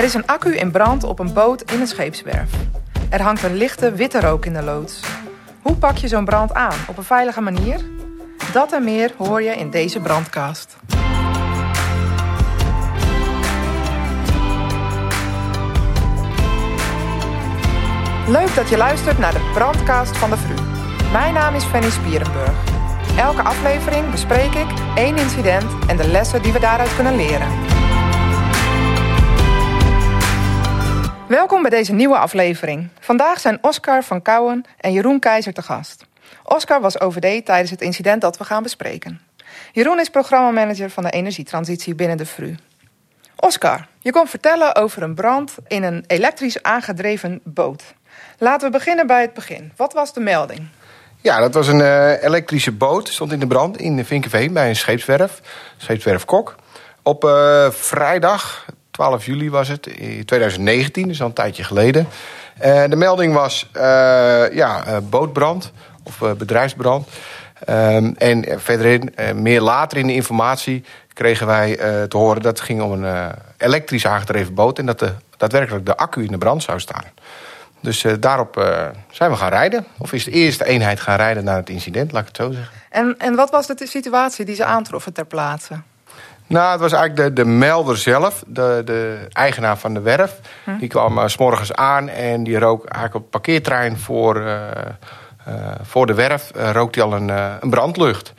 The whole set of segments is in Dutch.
Er is een accu in brand op een boot in een scheepswerf. Er hangt een lichte witte rook in de loods. Hoe pak je zo'n brand aan op een veilige manier? Dat en meer hoor je in deze brandcast. Leuk dat je luistert naar de brandcast van de VRU. Mijn naam is Fanny Spierenburg. Elke aflevering bespreek ik één incident en de lessen die we daaruit kunnen leren. Welkom bij deze nieuwe aflevering. Vandaag zijn Oscar van Kouwen en Jeroen Keizer te gast. Oscar was OVD tijdens het incident dat we gaan bespreken. Jeroen is programmamanager van de energietransitie binnen de VRU. Oscar, je komt vertellen over een brand in een elektrisch aangedreven boot. Laten we beginnen bij het begin. Wat was de melding? Ja, dat was een uh, elektrische boot. Stond in de brand in Vinkenveen bij een scheepswerf. Scheepswerf Kok. Op uh, vrijdag, 12 juli was het, in 2019, dus al een tijdje geleden. Uh, de melding was ja, bootbrand of bedrijfsbrand. Um, en verder meer later in de informatie kregen wij te horen dat het ging om een elektrisch aangedreven boot... en dat de, daadwerkelijk de accu in de brand zou staan. Dus daarop zijn we gaan rijden. Of is de eerste eenheid gaan rijden na het incident, laat ik het zo zeggen. En, en wat was de situatie die ze aantroffen ter plaatse? Nou, het was eigenlijk de, de melder zelf, de, de eigenaar van de werf. Hm? Die kwam uh, s morgens aan en die rook eigenlijk op het parkeertrein voor, voor de werf... rook hij al een, een brandlucht.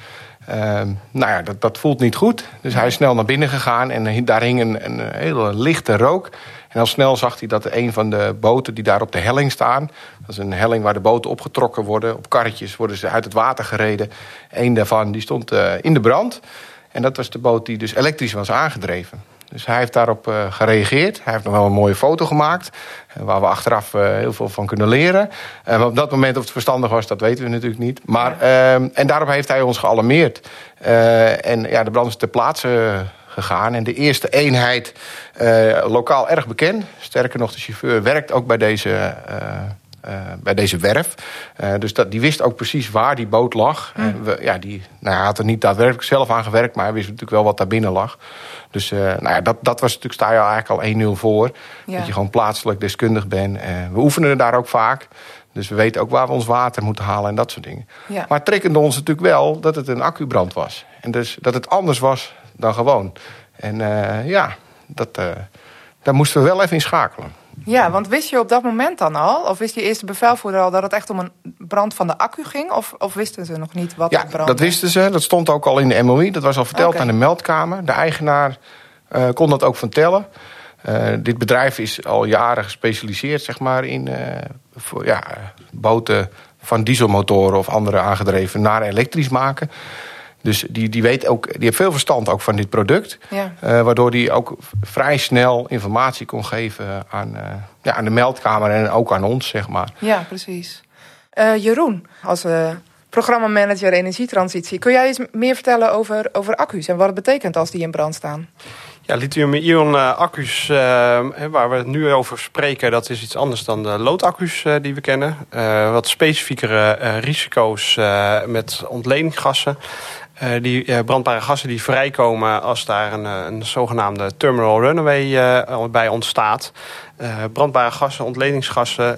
Ehm, nou ja, dat, dat voelt niet goed. Dus hij is snel naar binnen gegaan en daar hing een, een hele lichte rook... En al snel zag hij dat een van de boten die daar op de helling staan... dat is een helling waar de boten opgetrokken worden. Op karretjes worden ze uit het water gereden. Eén daarvan die stond in de brand. En dat was de boot die dus elektrisch was aangedreven. Dus hij heeft daarop uh, gereageerd. Hij heeft nog wel een mooie foto gemaakt. Uh, waar we achteraf uh, heel veel van kunnen leren. maar op dat moment of het verstandig was, dat weten we natuurlijk niet. Maar, ehm, en daarop heeft hij ons gealarmeerd. en ja, de brand is ter plaatse gegaan. En de eerste eenheid, uh, lokaal erg bekend. Sterker nog, de chauffeur werkt ook bij deze, uh, uh, bij deze werf. dus dat, die wist ook precies waar die boot lag. Mm. We, ja, die nou, had er niet daadwerkelijk zelf aan gewerkt... maar hij wist natuurlijk wel wat daar binnen lag. Dus nou ja, dat, dat was natuurlijk, sta je eigenlijk al 1-0 voor. Ja. Dat je gewoon plaatselijk deskundig bent. we oefenen daar ook vaak. Dus we weten ook waar we ons water moeten halen en dat soort dingen. Ja. Maar trekkende ons natuurlijk wel dat het een accubrand was. En dus dat het anders was dan gewoon. En uh, ja, dat, uh, daar moesten we wel even in schakelen. Ja, want wist je op dat moment dan al, of wist je eerste bevelvoerder al dat het echt om een brand van de accu ging? Of, of wisten ze nog niet wat ja, het brand dat wisten ze. Dat stond ook al in de MOI. Dat was al verteld okay. aan de meldkamer. De eigenaar uh, kon dat ook vertellen. dit bedrijf is al jaren gespecialiseerd zeg maar, in voor, ja, boten van dieselmotoren of andere aangedreven naar elektrisch maken. Dus die, die, weet ook, die heeft veel verstand ook van dit product. Ja. Uh, waardoor die ook vrij snel informatie kon geven aan, uh, ja, aan de meldkamer en ook aan ons, zeg maar. Ja, precies. Uh, Jeroen, als programmamanager energietransitie... kun jij iets meer vertellen over, over accu's en wat het betekent als die in brand staan? Ja, lithium-ion accu's waar we het nu over spreken... dat is iets anders dan de loodaccu's die we kennen. wat specifiekere risico's met ontledinggassen... Uh, die uh, brandbare gassen die vrijkomen als daar een, een zogenaamde terminal runaway bij ontstaat. brandbare gassen, ontledingsgassen,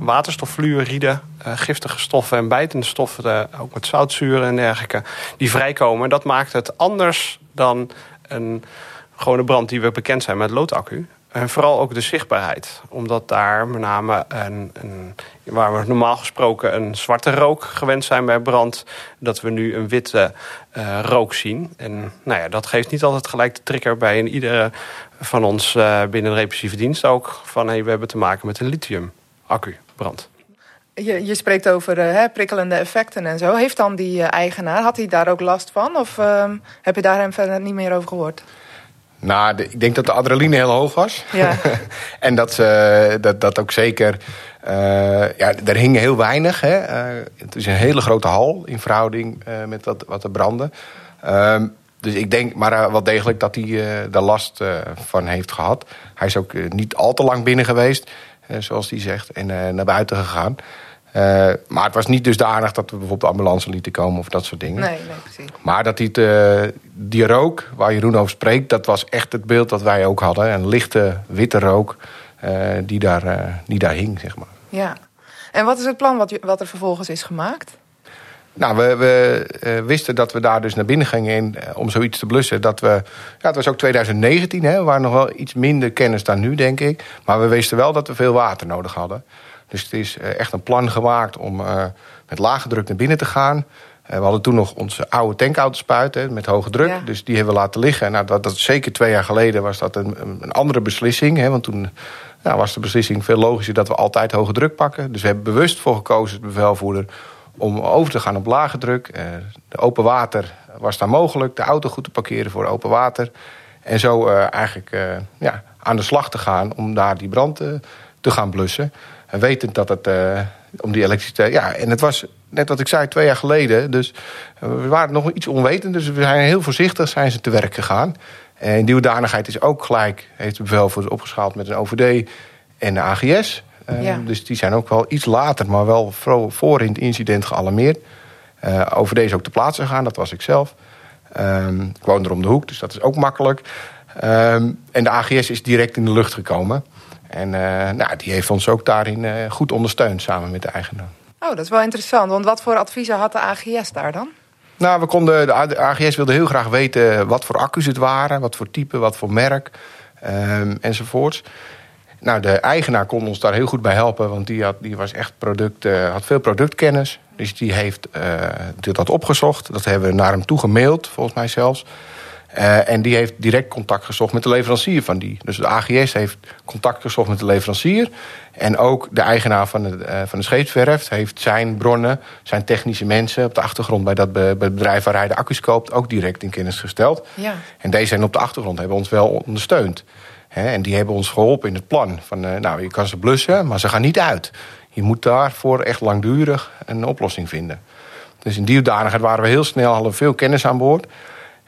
waterstoffluoride, giftige stoffen en bijtende stoffen, ook met zoutzuren en dergelijke, die vrijkomen. Dat maakt het anders dan een gewone brand die we bekend zijn met loodaccu. En vooral ook de zichtbaarheid. Omdat daar met name een, een, waar we normaal gesproken een zwarte rook gewend zijn bij brand, dat we nu een witte uh, rook zien. En nou ja, dat geeft niet altijd gelijk de trigger bij een iedere van ons uh, binnen de repressieve dienst ook. Van hey, we hebben te maken met een lithium-accu-brand. Je, je, spreekt over uh, hè, prikkelende effecten en zo. Heeft dan die eigenaar, had hij daar ook last van? Of ehm, heb je daar hem verder niet meer over gehoord? Nou, de, ik denk dat de adrenaline heel hoog was. Ja. en dat, ze, dat dat ook zeker... Uh, ja, er hing heel weinig. Hè. Uh, het is een hele grote hal in verhouding uh, met wat, wat er brandde. Ehm, dus ik denk maar wel degelijk dat hij daar last van heeft gehad. Hij is ook niet al te lang binnen geweest, zoals hij zegt, en naar buiten gegaan. Uh, maar het was niet dusdanig dat we bijvoorbeeld ambulance lieten komen of dat soort dingen. Nee, nee, precies. Maar dat die, die rook waar Jeroen over spreekt, dat was echt het beeld dat wij ook hadden. Een lichte witte rook die, daar, die daar hing, zeg maar. Ja. En wat is het plan wat, wat er vervolgens is gemaakt? Nou, we, we uh, wisten dat we daar dus naar binnen gingen in, uh, om zoiets te blussen. Dat we, ja, het was ook 2019, hè, we waren nog wel iets minder kennis dan nu, denk ik. Maar we wisten wel dat we veel water nodig hadden. Dus het is uh, echt een plan gemaakt om met lage druk naar binnen te gaan. we hadden toen nog onze oude tankauto hè, met hoge druk. Ja. Dus die hebben we laten liggen. Nou, dat, dat, zeker twee jaar geleden was dat een, een andere beslissing. Hè, want toen nou, was de beslissing veel logischer dat we altijd hoge druk pakken. Dus we hebben bewust voor gekozen, de bevelvoerder om over te gaan op lage druk. De open water was daar mogelijk. De auto goed te parkeren voor open water. En zo eigenlijk ja, aan de slag te gaan om daar die brand te gaan blussen. En wetend dat het om die elektriciteit... Ja, en het was, net wat ik zei, twee jaar geleden. Dus we waren nog iets onwetend. Dus we zijn heel voorzichtig zijn ze te werk gegaan. En die hoedanigheid is ook gelijk, heeft de bevelvoerder opgeschaald met een OVD en de AGS. Ja. Dus die zijn ook wel iets later, maar wel voor in het incident gealarmeerd. Uh, over deze ook te plaatsen gegaan, dat was ik zelf. Um, ik woon er om de hoek, dus dat is ook makkelijk. Um, en de AGS is direct in de lucht gekomen. En uh, nou, die heeft ons ook daarin uh, goed ondersteund samen met de eigenaar. Oh, dat is wel interessant. Want wat voor adviezen had de AGS daar dan? Nou, we konden, de AGS wilde heel graag weten wat voor accu's het waren, wat voor type, wat voor merk um, enzovoorts. Nou, de eigenaar kon ons daar heel goed bij helpen, want die, had, die was echt product, uh, had veel productkennis. Dus die heeft uh, dat opgezocht. Dat hebben we naar hem toe gemaild, volgens mij zelfs. Uh, en die heeft direct contact gezocht met de leverancier van die. Dus de AGS heeft contact gezocht met de leverancier. En ook de eigenaar van de, uh, van de scheepswerf heeft zijn bronnen, zijn technische mensen op de achtergrond bij dat be, bij het bedrijf waar hij de accu's koopt, ook direct in kennis gesteld. Ja. En deze zijn op de achtergrond hebben ons wel ondersteund en die hebben ons geholpen in het plan. Van, uh, nou, je kan ze blussen, maar ze gaan niet uit. Je moet daarvoor echt langdurig een oplossing vinden. Dus in die hoedanigheid waren we heel snel, hadden veel kennis aan boord.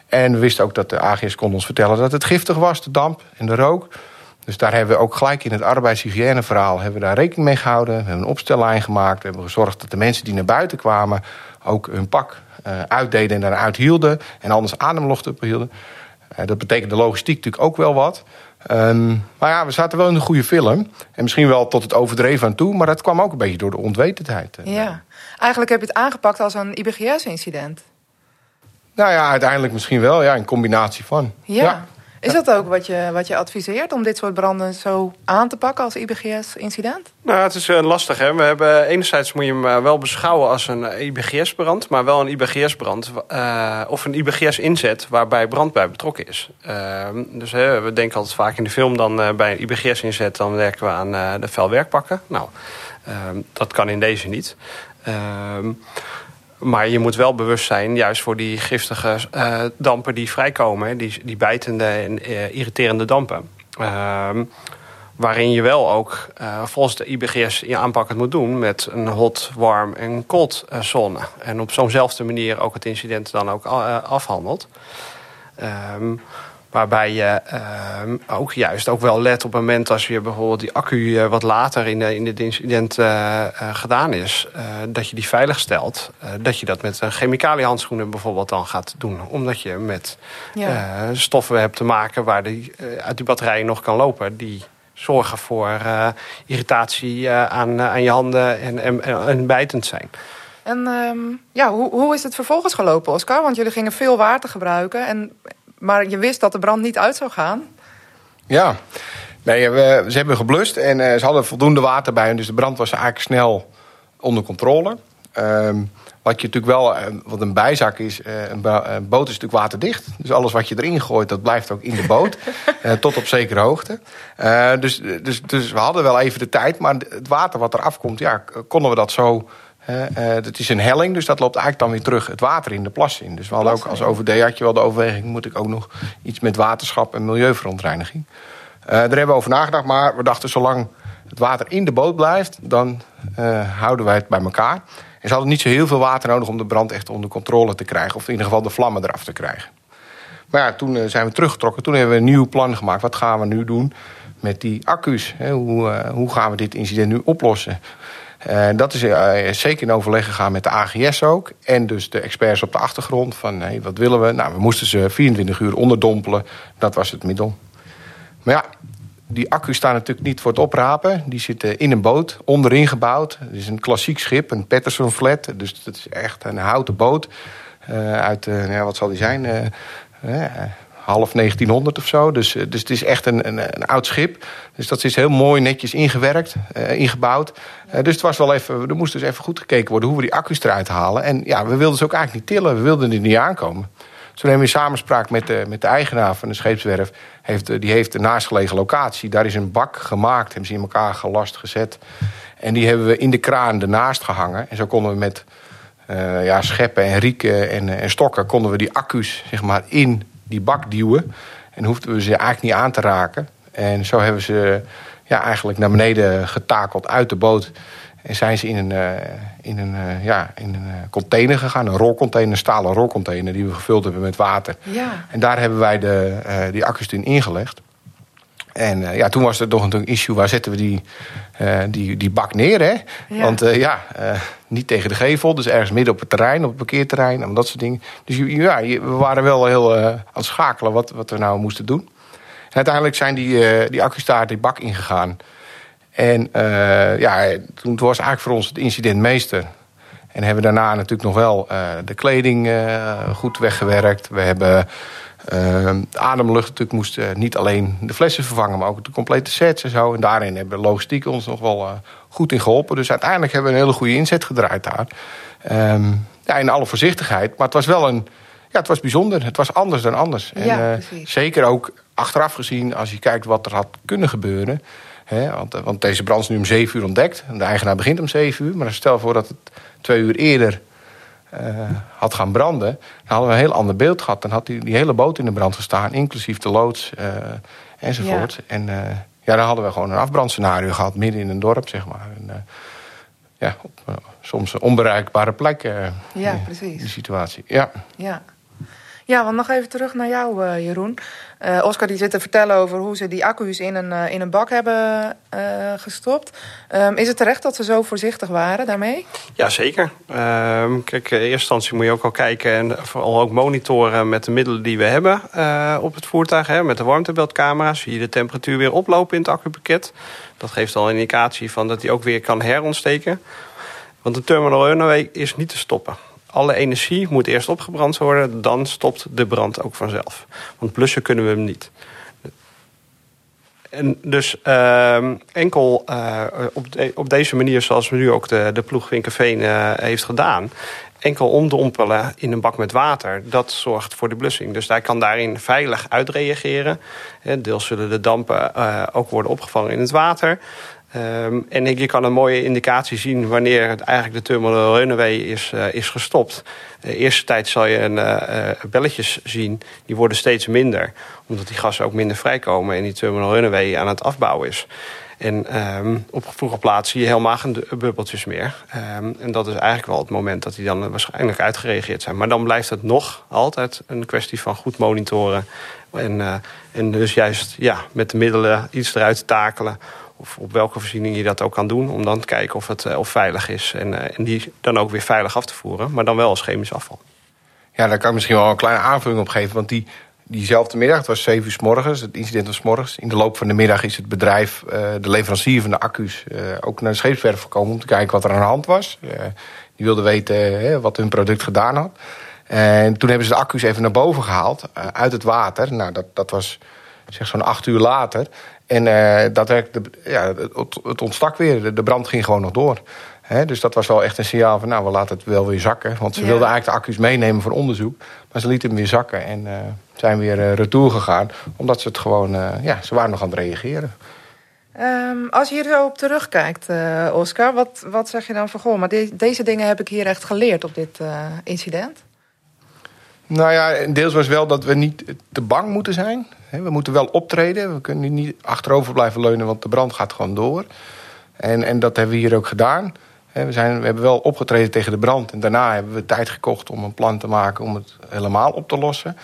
En we wisten ook dat de AGS kon ons vertellen dat het giftig was, de damp en de rook. Dus daar hebben we ook gelijk in het arbeidshygiëneverhaal hebben we daar rekening mee gehouden. We hebben een opstellijn gemaakt. We hebben gezorgd dat de mensen die naar buiten kwamen ook hun pak uh, uitdeden en daaruit hielden. En anders ademlucht ophielden. Uh, dat betekent de logistiek natuurlijk ook wel wat. Um, maar ja, we zaten wel in een goede film. En misschien wel tot het overdreven aan toe. Maar dat kwam ook een beetje door de onwetendheid. Eh. Ja, eigenlijk heb je het aangepakt als een IBGS-incident. Nou ja, uiteindelijk misschien wel. Ja, een combinatie van. ja. ja. Is dat ook wat je, wat je adviseert om dit soort branden zo aan te pakken als IBGS-incident? Nou, het is uh, lastig. Hè? We hebben, enerzijds moet je hem uh, wel beschouwen als een IBGS-brand, maar wel een IBGS-brand uh, of een IBGS-inzet waarbij brand bij betrokken is. Ehm, dus we denken altijd vaak in de film dan bij een IBGS-inzet, dan werken we aan de vuilwerkpakken. Nou, ehm, dat kan in deze niet. Ehm, maar je moet wel bewust zijn, juist voor die giftige uh, dampen die vrijkomen, die, die bijtende en uh, irriterende dampen. Uh, waarin je wel ook uh, volgens de IBGS je aanpak het moet doen met een hot, warm en cold zone. En op zo'nzelfde manier ook het incident dan ook afhandelt. Ehm, Waarbij je uh, ook juist ook wel let op het moment als je bijvoorbeeld die accu uh, wat later in, de, in het incident uh, gedaan is, dat je die veilig stelt. dat je dat met een chemicaliehandschoenen bijvoorbeeld dan gaat doen. Omdat je met ja. stoffen hebt te maken waar die uit die batterij nog kan lopen. Die zorgen voor irritatie aan, aan je handen en, en, en bijtend zijn. En um, ja, hoe, hoe is het vervolgens gelopen, Oscar? Want jullie gingen veel water gebruiken. En maar je wist dat de brand niet uit zou gaan? Ja, nee, we, ze hebben geblust en uh, ze hadden voldoende water bij. Dus de brand was eigenlijk snel onder controle. Um, wat je natuurlijk wel, uh, wat een bijzak is, uh, een, boot is natuurlijk waterdicht. Dus alles wat je erin gooit, dat blijft ook in de boot. tot op zekere hoogte. dus, dus, dus we hadden wel even de tijd. Maar het water wat eraf komt, ja, konden we dat zo uh, het is een helling, dus dat loopt eigenlijk dan weer terug het water in de plas in. Dus we hadden ook als OVD had je wel de overweging... moet ik ook nog iets met waterschap en milieuverontreiniging. Uh, daar hebben we over nagedacht, maar we dachten... zolang het water in de boot blijft, dan uh, houden wij het bij elkaar. En ze hadden niet zo heel veel water nodig om de brand echt onder controle te krijgen... of in ieder geval de vlammen eraf te krijgen. Maar ja, toen zijn we teruggetrokken. Toen hebben we een nieuw plan gemaakt. Wat gaan we nu doen met die accu's? Hoe, hoe gaan we dit incident nu oplossen? Uh, dat is zeker in overleg gegaan met de AGS ook. En dus de experts op de achtergrond. Van hey, wat willen we? Nou, we moesten ze 24 uur onderdompelen. Dat was het middel. Maar ja, die accu's staan natuurlijk niet voor het oprapen. Die zitten in een boot, onderin gebouwd. Het is een klassiek schip, een Patterson Flat. Dus dat is echt een houten boot. Uh, uit, uh, ja, wat zal die zijn? Uh, half 1900 of zo. Dus, dus het is echt een, een, een, oud schip. Dus dat is heel mooi netjes ingewerkt, ingebouwd. dus het was wel even, er moest dus even goed gekeken worden... hoe we die accu's eruit halen. En ja, we wilden ze ook eigenlijk niet tillen. We wilden er niet aankomen. Toen hebben we in samenspraak met de, met de eigenaar van de scheepswerf... Heeft, die heeft een naastgelegen locatie. Daar is een bak gemaakt, hebben ze in elkaar gelast gezet. En die hebben we in de kraan ernaast gehangen. En zo konden we met ja, scheppen en rieken en, en, stokken... konden we die accu's zeg maar, in die bak duwen. En hoefden we ze eigenlijk niet aan te raken. En zo hebben ze ja, eigenlijk naar beneden getakeld uit de boot... En zijn ze in een, uh, in een, uh, ja, in een container gegaan, een rolcontainer, een stalen rolcontainer... die we gevuld hebben met water. Ja. En daar hebben wij de, die accu's in ingelegd. En ja, toen was er nog een issue, waar zetten we die, die, die bak neer, hè? Ja. Want ja, niet tegen de gevel, dus ergens midden op het terrein, op het parkeerterrein... en dat soort dingen. Dus ja, we waren wel heel aan het schakelen wat, wat we nou moesten doen. En uiteindelijk zijn die, die accu's daar die bak ingegaan... En ja, toen was eigenlijk voor ons het incident meester. En hebben we daarna natuurlijk nog wel de kleding goed weggewerkt. We hebben ademlucht natuurlijk moest niet alleen de flessen vervangen... maar ook de complete sets en zo. En daarin hebben logistiek ons nog wel goed in geholpen. Dus uiteindelijk hebben we een hele goede inzet gedraaid daar. Um, ja, in alle voorzichtigheid. Maar het was wel een... Ja, het was bijzonder. Het was anders dan anders. Ja, en zeker ook achteraf gezien, als je kijkt wat er had kunnen gebeuren... He, want, want, deze brand is nu om 7 uur ontdekt. De eigenaar begint om 7 uur. Maar stel voor dat het twee uur eerder uh, had gaan branden. Dan hadden we een heel ander beeld gehad. Dan had die, die hele boot in de brand gestaan. Inclusief de loods uh, enzovoort. Ja. En uh, ja, dan hadden we gewoon een afbrandscenario gehad. Midden in een dorp, zeg maar. En, ja, op soms onbereikbare plek. ja, precies. Die situatie. Ja. Ja. Ja, want nog even terug naar jou, Jeroen. Uh, Oscar die zit te vertellen over hoe ze die accu's in een, uh, in een bak hebben gestopt. Um, is het terecht dat ze zo voorzichtig waren daarmee? Ja, zeker. Um, kijk, in eerste instantie moet je ook al kijken... en vooral ook monitoren met de middelen die we hebben op het voertuig. Hè, met de warmtebeeldcamera's zie je de temperatuur weer oplopen in het accupakket. Dat geeft al een indicatie van dat die ook weer kan herontsteken. Want de terminal runaway is niet te stoppen alle energie moet eerst opgebrand worden, dan stopt de brand ook vanzelf. Want blussen kunnen we hem niet. En dus uh, enkel uh, op, op deze manier, zoals nu ook de, de ploeg Winkerveen uh, heeft gedaan, enkel omdompelen in een bak met water, dat zorgt voor de blussing. Dus hij kan daarin veilig uitreageren. Deels zullen de dampen uh, ook worden opgevangen in het water. Um, en je kan een mooie indicatie zien wanneer het eigenlijk de terminal runaway is, uh, is gestopt. De eerste tijd zal je een, uh, belletjes zien, die worden steeds minder. Omdat die gassen ook minder vrijkomen en die terminal runaway aan het afbouwen is. En um, op vroege plaats zie je helemaal geen bubbeltjes meer. Um, en dat is eigenlijk wel het moment dat die dan waarschijnlijk uitgereageerd zijn. Maar dan blijft het nog altijd een kwestie van goed monitoren. En, en dus juist ja, met de middelen iets eruit takelen of op welke voorziening je dat ook kan doen... om dan te kijken of het of veilig is. En, uh, en die dan ook weer veilig af te voeren. Maar dan wel als chemisch afval. Ja, daar kan ik misschien wel een kleine aanvulling op geven. Want die, diezelfde middag, het was 7 uur s morgens, het incident was morgens. In de loop van de middag is het bedrijf, uh, de leverancier van de accu's... Ook naar de scheepswerf gekomen om te kijken wat er aan de hand was. die wilde weten wat hun product gedaan had. En toen hebben ze de accu's even naar boven gehaald, uit het water. Nou, dat, dat was zeg zo'n acht uur later. En uh, dat werkte, ja, het, het ontstak weer. De brand ging gewoon nog door. He, dus dat was wel echt een signaal van, nou, we laten het wel weer zakken. Want ze Ja. wilden eigenlijk de accu's meenemen voor onderzoek. Maar ze lieten hem weer zakken en uh, zijn weer uh, retour gegaan. Omdat ze het gewoon, ja, ze waren nog aan het reageren. Um, als je hier zo op terugkijkt, Oscar, wat, wat zeg je dan van... goh, maar de, deze dingen heb ik hier echt geleerd op dit incident? Nou ja, deels was wel dat we niet te bang moeten zijn. We moeten wel optreden. We kunnen niet achterover blijven leunen, want de brand gaat gewoon door. En, en dat hebben we hier ook gedaan. We, zijn, we hebben wel opgetreden tegen de brand. En daarna hebben we tijd gekocht om een plan te maken om het helemaal op te lossen.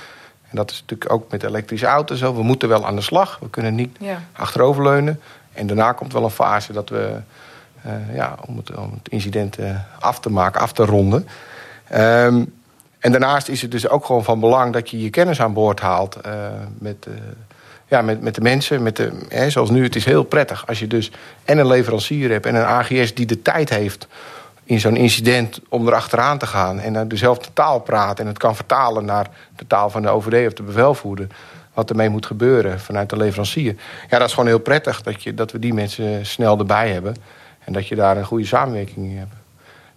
En dat is natuurlijk ook met elektrische auto's zo. We moeten wel aan de slag. We kunnen niet Ja. achteroverleunen. En daarna komt wel een fase dat we ja, om, het, om het incident af te maken, af te ronden. Ehm, en daarnaast is het dus ook gewoon van belang dat je je kennis aan boord haalt met ja, met, met de mensen. Met de, hè, zoals nu, het is heel prettig als je dus en een leverancier hebt... en een AGS die de tijd heeft in zo'n incident om erachteraan te gaan... en dan dezelfde taal praat en het kan vertalen naar de taal van de OVD of de bevelvoerder... wat ermee moet gebeuren vanuit de leverancier. Ja, dat is gewoon heel prettig dat, je, dat we die mensen snel erbij hebben... en dat je daar een goede samenwerking in hebt.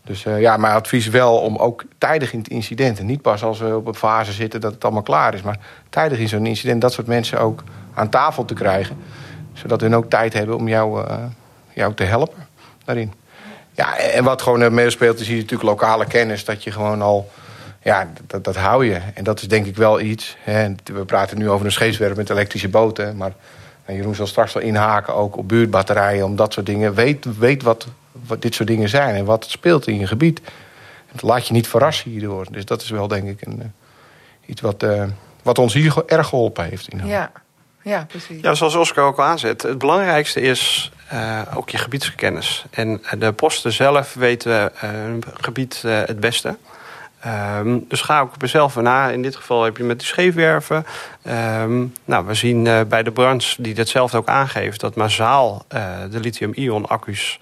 Dus uh, ja, mijn advies wel om ook tijdig in het incident... en niet pas als we op een fase zitten dat het allemaal klaar is... maar tijdig in zo'n incident dat soort mensen ook aan tafel te krijgen. Zodat hun ook tijd hebben om jou, uh, jou te helpen daarin. Ja, en wat gewoon meespeelt is hier natuurlijk lokale kennis. Dat je gewoon al, ja, dat, dat hou je. En dat is denk ik wel iets. Hè. We praten nu over een scheepswerf met elektrische boten. Maar nou, Jeroen zal straks wel inhaken ook op buurtbatterijen. Om dat soort dingen. Weet, weet wat, wat dit soort dingen zijn en wat het speelt in je gebied. Het laat je niet verrassen hierdoor. Dus dat is wel denk ik een, eh, iets wat, uh, wat ons hier erg geholpen heeft. In ja. Ja, precies. Ja, zoals Oscar ook al aanzet. Het belangrijkste is uh, ook je gebiedskennis. En de posten zelf weten uh, hun gebied uh, het beste. Um, dus ga ook zelf na. In dit geval heb je met de scheefwerven. Um, nou, we zien bij de branche die dat zelf ook aangeeft... dat massaal de lithium-ion accu's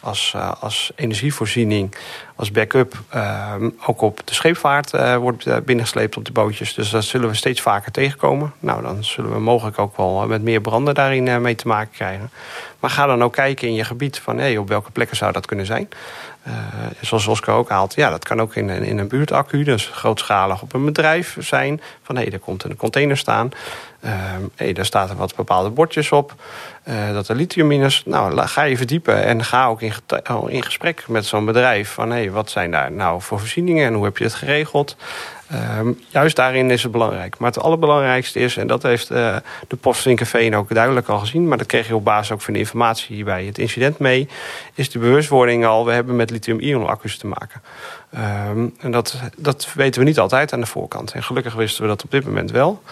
als, als energievoorziening als backup uh, ook op de scheepvaart uh, wordt eh, binnengesleept op de bootjes. Dus dat zullen we steeds vaker tegenkomen. Nou, dan zullen we mogelijk ook wel met meer branden daarin mee te maken krijgen. Maar ga dan ook kijken in je gebied van hey, op welke plekken zou dat kunnen zijn. Zoals Oscar ook haalt, ja, dat kan ook in, in een buurtaccu, dus grootschalig op een bedrijf zijn. Van hé, hey, er komt een container staan. Uh, hey, daar staan er wat bepaalde bordjes op. Uh, dat er lithium is. Nou, ga je verdiepen en ga ook in, in gesprek met zo'n bedrijf. Van hé, hey, wat zijn daar nou voor voorzieningen en hoe heb je het geregeld? Um, juist daarin is het belangrijk. Maar het allerbelangrijkste is, en dat heeft uh, de post Vinkerveen ook duidelijk al gezien... maar dat kreeg je op basis ook van de informatie bij het incident mee... is de bewustwording al, we hebben met lithium-ion accu's te maken. Um, en dat, dat weten we niet altijd aan de voorkant. En gelukkig wisten we dat op dit moment wel.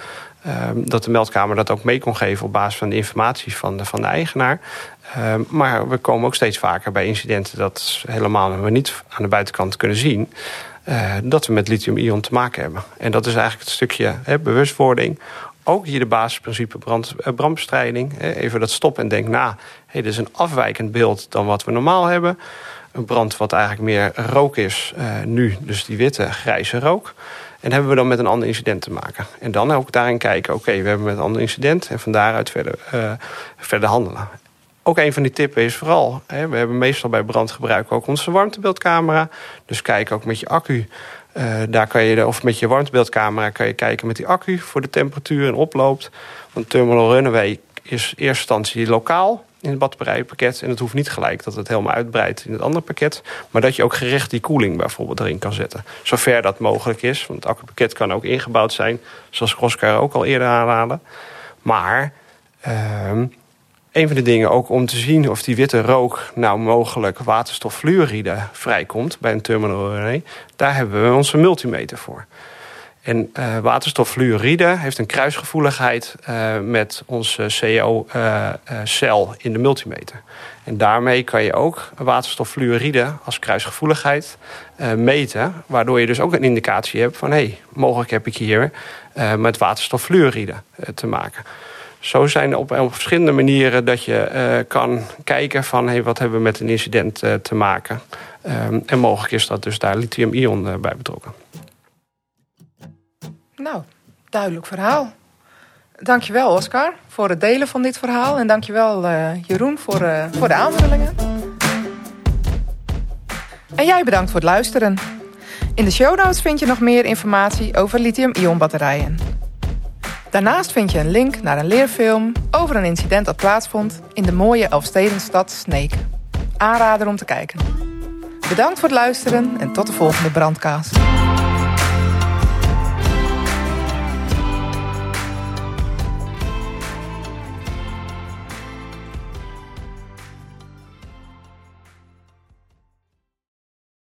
Um, dat de meldkamer dat ook mee kon geven op basis van de informatie van de, van de eigenaar. Um, maar we komen ook steeds vaker bij incidenten dat helemaal we niet aan de buitenkant kunnen zien. Uh, dat we met lithium-ion te maken hebben. En dat is eigenlijk het stukje bewustwording. Ook hier de basisprincipe brand, uh, brandbestrijding. Even dat stop en denk na. Hey, dit is een afwijkend beeld dan wat we normaal hebben. Een brand wat eigenlijk meer rook is uh, nu. Dus die witte, grijze rook. En hebben we dan met een ander incident te maken. En dan ook daarin kijken, oké, we hebben met een ander incident... en van daaruit verder, uh, verder handelen. Ook een van die tippen is vooral, hè, we hebben meestal bij brand gebruiken ook onze warmtebeeldcamera. Dus kijk ook met je accu. Uh, daar kan je, of met je warmtebeeldcamera kan je kijken met die accu voor de temperatuur en oploopt. Want Terminal Runaway is in eerste instantie lokaal in het batterijpakket. En het hoeft niet gelijk dat het helemaal uitbreidt in het andere pakket. Maar dat je ook gericht die koeling bijvoorbeeld erin kan zetten. Zover dat mogelijk is. Want het accupakket kan ook ingebouwd zijn. Zoals Oscar ook al eerder aanraden. Maar... Uh, een van de dingen ook om te zien of die witte rook nou mogelijk waterstoffluoride vrijkomt bij een terminal RNA. Daar hebben we onze multimeter voor. En uh, waterstoffluoride heeft een kruisgevoeligheid uh, met onze CO-cel uh, in de multimeter. En daarmee kan je ook waterstoffluoride als kruisgevoeligheid meten. Waardoor je dus ook een indicatie hebt van... hé, hey, mogelijk heb ik hier met waterstoffluoride te maken zo zijn er op, verschillende manieren dat je kan kijken van hey, wat hebben we met een incident te maken. Um, en mogelijk is dat dus daar lithium-ion bij betrokken. Nou, duidelijk verhaal. Dankjewel Oscar voor het delen van dit verhaal. En dankjewel Jeroen voor, voor de aanvullingen. En jij bedankt voor het luisteren. In de show notes vind je nog meer informatie over lithium-ion batterijen. Daarnaast vind je een link naar een leerfilm over een incident dat plaatsvond in de mooie Elfstedenstad Sneek. Aanrader om te kijken. Bedankt voor het luisteren en tot de volgende brandkaas.